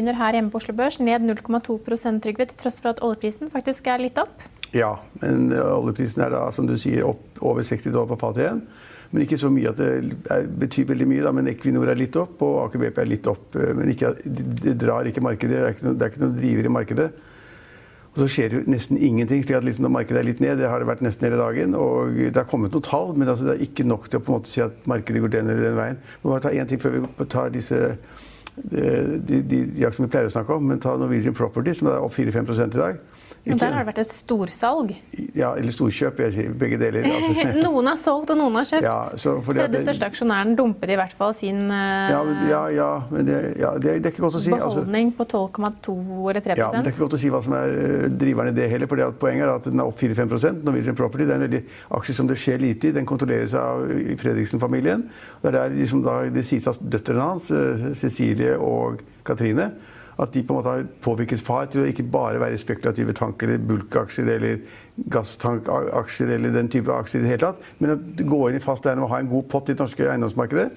Begynner her hjemme på Oslo Børs, ned 0,2 Trygve, til tross for at oljeprisen faktisk er litt opp. Ja, men oljeprisen er da, som du sier, opp over 60 dollar på fatet igjen. Men ikke så mye at det betyr veldig mye. Da. Men Equinor er litt opp, og Aker BP er litt opp. Men ikke, det drar ikke markedet. Det er ikke, noe, det er ikke noe driver i markedet. Og så skjer jo nesten ingenting. slik at liksom når markedet er litt ned, det har det vært nesten hele dagen. Og det har kommet noen tall, men altså det er ikke nok til å på en måte si at markedet går den eller den veien. Men bare ta én ting før vi tar disse de, de, de, de aksjene vi pleier å snakke om. Men ta Norwegian Property, som er opp 4-5 i dag. Men der har det vært et storsalg. Ja, eller storkjøp. Begge deler. Altså. noen har solgt, og noen har kjøpt. Ja, Tredje største aksjonæren dumper i hvert fall sin uh, ja, ja, ja, men det, ja, det, det, er ikke godt å si. Altså. Beholdning altså. på 12,2 eller 3 ja, men Det er ikke godt å si hva som er eh, driveren i det heller. for Poenget er at den er opp 4-5% Norwegian Property det er en veldig aksje som det skjer lite i. Den kontrolleres av Fredriksen-familien. Det er der liksom da, det sies at døtrene hans, eh, Cecilie og Katrine, at de på en måte har påvirket far til å ikke bare være spekulative tank- eller bulkaksjer eller gasstankaksjer eller den type aksjer i det hele tatt, men å gå inn i fast eiendom og ha en god pott i det norske eiendomsmarkedet.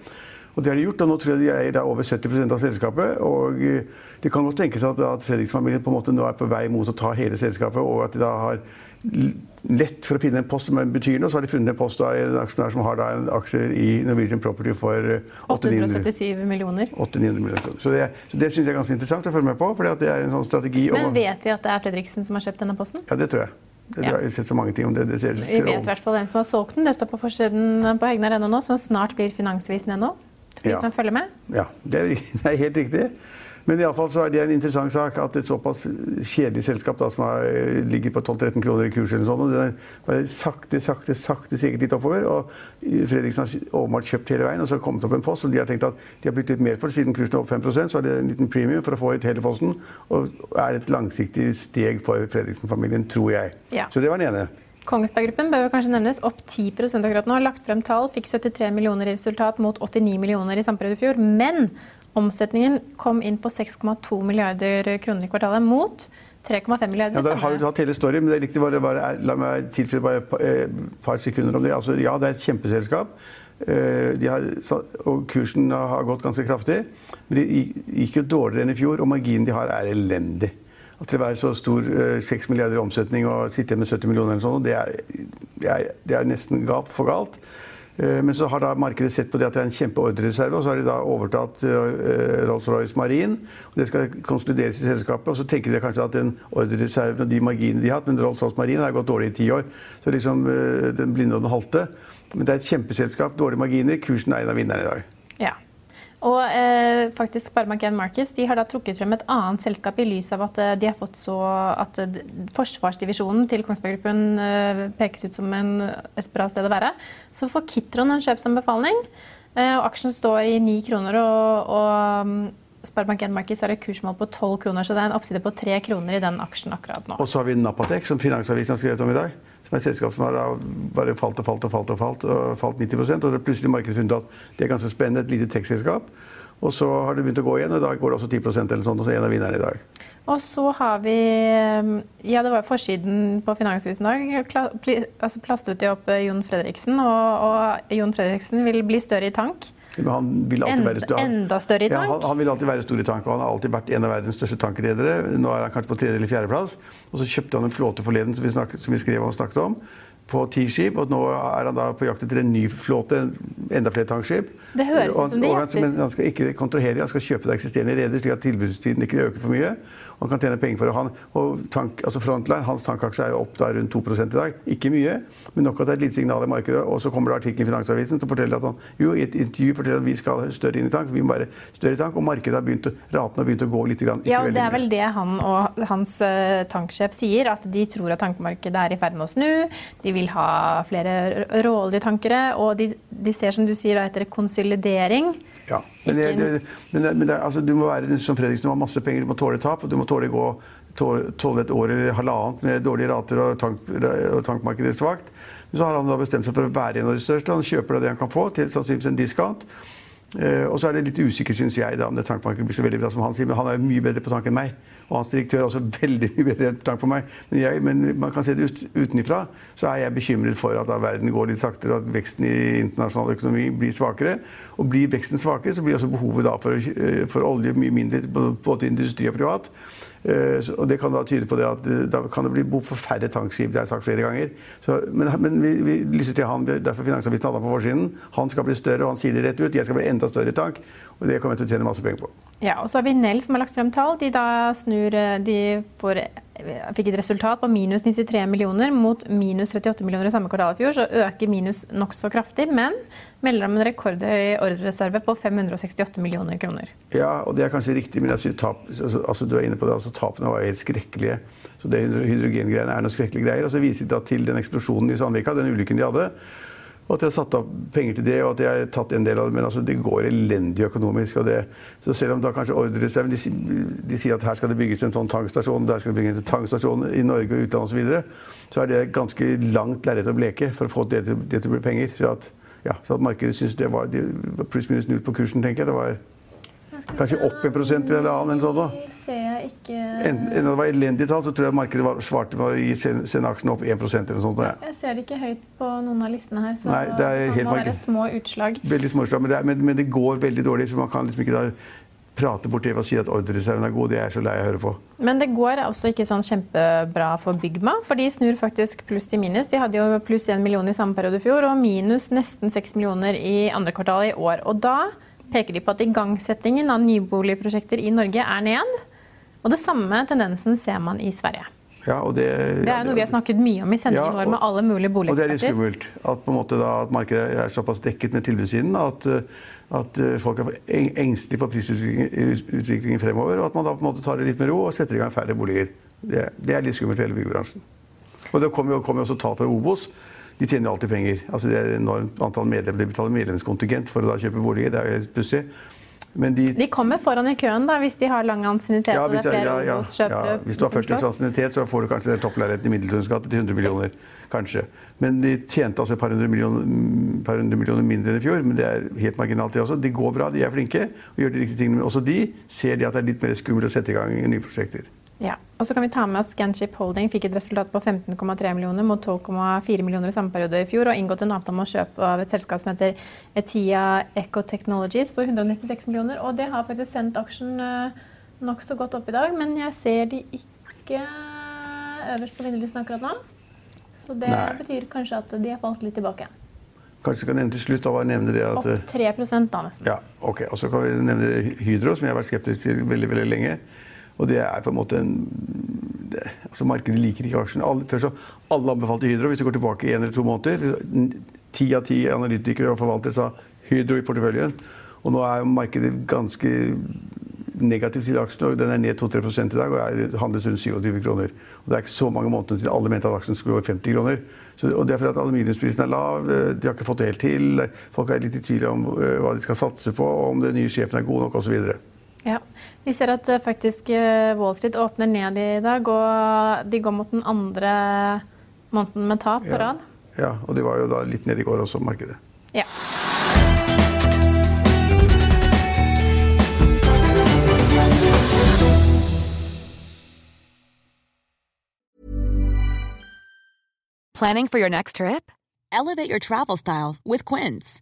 Og det har de gjort, og nå tror jeg de eier over 70% av selskapet. og eh, Det kan godt tenkes at, at Fredriksen-familien på en måte nå er på vei mot å ta hele selskapet, og at de da har lett for å finne en post som betyr noe. Så har de funnet en post av en aksjonær som har en aksjer i Norwegian Property for 877 eh, millioner. 800 millioner. Så det, så det syns jeg er ganske interessant å følge med på. for det er en sånn strategi. Men vet vi at det er Fredriksen som har kjøpt denne posten? Ja, det tror jeg. Det, ja. Jeg har sett så mange ting om det. det ser, vi vet i hvert fall hvem som har solgt den. Det står på forsiden på Hegnar.no nå, som snart blir Finansvisen.no. For de ja. som følger med. Ja, det er, det er helt riktig. Men iallfall så er det en interessant sak at et såpass kjedelig selskap da, som har, ligger på 12-13 kroner i kurs, eller sånn, og det er bare sakte, sakte, sakte sikkert litt oppover. Og Fredriksen har åpenbart kjøpt hele veien og så har kommet opp en post og de har tenkt at de har brukt litt mer for. Siden kursen er opp 5% så er det en liten premium for å få ut hele posten. Og er et langsiktig steg for Fredriksen-familien, tror jeg. Ja. Så det var den ene. Kongsberg Gruppen bør kanskje nevnes opp 10 akkurat nå. Lagt frem tall, fikk 73 millioner i resultat mot 89 millioner i samme periode i fjor. Men Omsetningen kom inn på 6,2 milliarder kroner i kvartalet, mot 3,5 milliarder. Ja, der har du tatt hele storyen, men det er riktig bare, bare, la meg tilføye bare et eh, par sekunder om det. Altså, ja, det er et kjempeselskap. Eh, har, og kursen har gått ganske kraftig. Men det gikk jo dårligere enn i fjor, og marginen de har, er elendig. At det være så stor 6 eh, milliarder i omsetning og sitte med 70 millioner, eller sånt, det er, det er, det er nesten gap for galt. Eh, men så har da markedet sett på det at det er en kjempeordrereserve, og så har de da overtatt eh, Rolls-Royce Marine. og Det skal konsolideres i selskapet. Og så tenker de kanskje at den ordrereserven og de marginene de har hatt, men Rolls-Royce Marine har gått dårlig i ti år. Så liksom den blinde og den halte. Men det er et kjempeselskap, dårlige marginer. Kursen er en av vinnerne i dag. Og eh, faktisk Sparebank1 Markets de har da trukket frem et annet selskap i lys av at eh, de har fått så at eh, forsvarsdivisjonen til Kongsberg Gruppen eh, pekes ut som en, et bra sted å være. Så får Kitron en kjøpsanbefaling. Eh, og aksjen står i ni kroner, og, og mm, Sparebank1 Markets har et kursmål på 12 kroner, så det er en oppside på 3 kroner i den aksjen akkurat nå. Og så har vi Napatek, som Finansavisen har skrevet om i dag som er et selskap som har bare falt og falt og falt og falt, og falt 90 og så har plutselig markedet funnet at det er ganske spennende, et lite tech-selskap. Og så har det begynt å gå igjen, og da går det også 10% eller sånt, og så er en av vinnerne i dag. Og så har vi Ja, det var forsiden på Finansavisen i dag. Altså plastret de opp Jon Fredriksen, og, og Jon Fredriksen vil bli større i tank. Han vil alltid være stor. enda større i Ja, han, tank? han vil alltid være stor i tank, og han har alltid vært en av verdens største tankredere. Nå er han kanskje på tredje eller fjerdeplass. Og så kjøpte han en flåte forleden som vi, snakket, som vi skrev om og snakket om, på ti skip. Og nå er han da på jakt etter en ny flåte, enda flere tankskip. Det høres ut som de jakter. Men han skal ikke kontrahere, han skal kjøpe det eksisterende reder, slik at tilbudstiden ikke øker for mye. Han kan tjene penger på det. Han, og tank, altså Frontline, hans tankaksje er jo opp da rundt 2 i dag. Ikke mye, men nok at det er et lite signal i markedet. Og så kommer det artikkelen i Finansavisen som forteller at han jo, i et intervju forteller at vi skal større inn i tank. Vi må være større i tank, og markedet har begynt, raten har begynt å gå litt. Grann, Ja, og Det er vel det han og hans eh, tanksjef sier, at de tror at tankmarkedet er i ferd med å snu. De vil ha flere råoljetankere, og de, de ser som du sier da, etter konsolidering. Ja, men, det, det, men, det, men altså, du må være som Fredriksen, du har masse penger, du må tåle tap. og Du må tåle, gå, tåle, tåle et år eller halvannet med dårlige rater og, tank, og tankmarkedet svakt. Men så har han da bestemt seg for å være en av de største. Han kjøper det han kan få, til sannsynligvis en discount. Eh, og så er det litt usikkert, syns jeg, da, om det tankmarkedet blir så veldig bra som han sier. Men han er jo mye bedre på tank enn meg. Og hans direktør er også veldig mye bedre takk på meg. Men, jeg, men man kan se det ut, utenifra, så er jeg bekymret for at verden går litt saktere, og at veksten i internasjonal økonomi blir svakere. Og blir veksten svakere, så blir også behovet for, eh, for olje mye mindre, både industri og privat. Eh, Og det kan da tyde på det at eh, da kan det bli behov for færre tankskip. Det har jeg sagt flere ganger. Så, men men vi, vi lytter til han, derfor Finansavisen hadde han på forsiden. Han skal bli større, og han sier det rett ut. Jeg skal bli enda større tank. Og det kommer jeg til å tjene masse penger på. Ja, og så har vi Nell som har lagt frem tall. De da snur eh, De får, fikk et resultat på minus 93 millioner mot minus 38 millioner i samme kvartal i fjor. Så øker minus nokså kraftig, men melder om en rekordhøy ordrereserve på 568 millioner kroner. Ja, og det er kanskje riktig, men jeg synes tap, altså, altså, du er inne på det, altså, tapene var helt skrekkelige. Så det hydrogengreiene er noen skrekkelige greier. Og så viser de da til den eksplosjonen i Sandvika, den ulykken de hadde. Og at de har satt av penger til det, og at de har tatt en del av det. Men altså, det går elendig økonomisk. Og det, så selv om da kanskje ordrereserven de, de sier at her skal det bygges en sånn tankstasjon, der skal det bygges en tankstasjon i Norge og utlandet osv., så, så er det ganske langt lerret å bleke for å få det til, det til å bli penger. Så at, ja, så at markedet syns det var de pluss-minus null på kursen, tenker jeg. Det var kanskje opp en prosent eller annen eller sånn. da. Ser jeg ikke Enten det var elendige tall, så tror jeg markedet var, svarte med å gi sen- sende aksjen opp 1 eller noe sånt. Ja. Jeg ser det ikke høyt på noen av listene her, så Nei, det det må være små utslag. Veldig småslag, men, det er- men, men det går veldig dårlig, så man kan liksom ikke da prate bort det og si at ordrereserven er god. Det er jeg så lei av å høre på. Men det går også ikke sånn kjempebra for Bygma, for de snur faktisk pluss til minus. De hadde jo pluss 1 million i samme periode i fjor, og minus nesten 6 millioner i andre kvartal i år. Og da peker de på at igangsettingen av nyboligprosjekter i Norge er ned. Og det samme tendensen ser man i Sverige. Ja, og det, Det er noe vi har snakket mye om i sendingen vår med alle mulige Og det er litt skummelt at, da, at markedet er såpass dekket med tilbudssiden at, at eh, folk er engstelige for prisutviklingen fremover, og at man da på en måte tar det litt med ro og setter i gang færre boliger. Det, det er litt skummelt for hele byggebransjen. Og det kommer jo, kom også tall fra Obos. De tjener alltid penger. Altså det er enormt antall medlemmer. De betaler medlemskontingent for å da kjøpe boliger. Det er jo pussig. Men de, De kommer foran i køen da, hvis de har lang ansiennitet ja, hvis, ja, ja, ja, hvis du har 40 ansiennitet, så får du kanskje den toppleiligheten i Middeltunens gate til 100 millioner. Kanskje. Men de tjente altså et par hundre, millioner, par hundre millioner mindre enn i fjor. Men det er helt marginalt, det også. De går bra, de er flinke og gjør de riktige tingene. Men også de ser de at det er litt mer skummelt å sette i gang nye prosjekter. Ja, og så kan vi ta med at Scanship Holding fikk et resultat på 15,3 millioner mot 12,4 millioner i samme periode i fjor, og inngått en avtale om å kjøpe av et selskap som heter Etia Eco Technologies for 196 millioner. Og det har faktisk sendt aksjen uh, nokså godt opp i dag, men jeg ser de ikke øverst på vinnerlisten akkurat nå. Så det Nei. betyr kanskje at de har falt litt tilbake. Kanskje vi kan nevne til slutt da, bare nevne det at Opp 3 da, nesten. Ja, ok. Og så kan vi nevne Hydro, som jeg har vært skeptisk til veldig veldig lenge. Og det er på en måte en det, altså Markedet liker ikke aksjen. Alle, før så, alle anbefalte Hydro. Hvis du går tilbake i en eller to måneder Ti av ti analytikere og forvaltere sa Hydro i porteføljen. Og nå er markedet ganske negativt til aksjen. Den er ned 2-3% i dag og er, handles rundt 27 kroner. Og Det er ikke så mange måneder til alle mente at aksjen skulle gå i 50 kroner. Så, og det er fordi at aluminiumsprisen er lav, eh, de har ikke fått det helt til. Folk er litt i tvil om eh, hva de skal satse på, om den nye sjefen er god nok osv. Ja. Vi ser at eh, faktisk eh, Wall Street åpner ned i dag, og de går mot den andre måneden med tap på Ja. rad. Ja, og de var jo da litt ned i går også, markedet. Ja. Planning for your next trip? Elevate your travel style with Quince.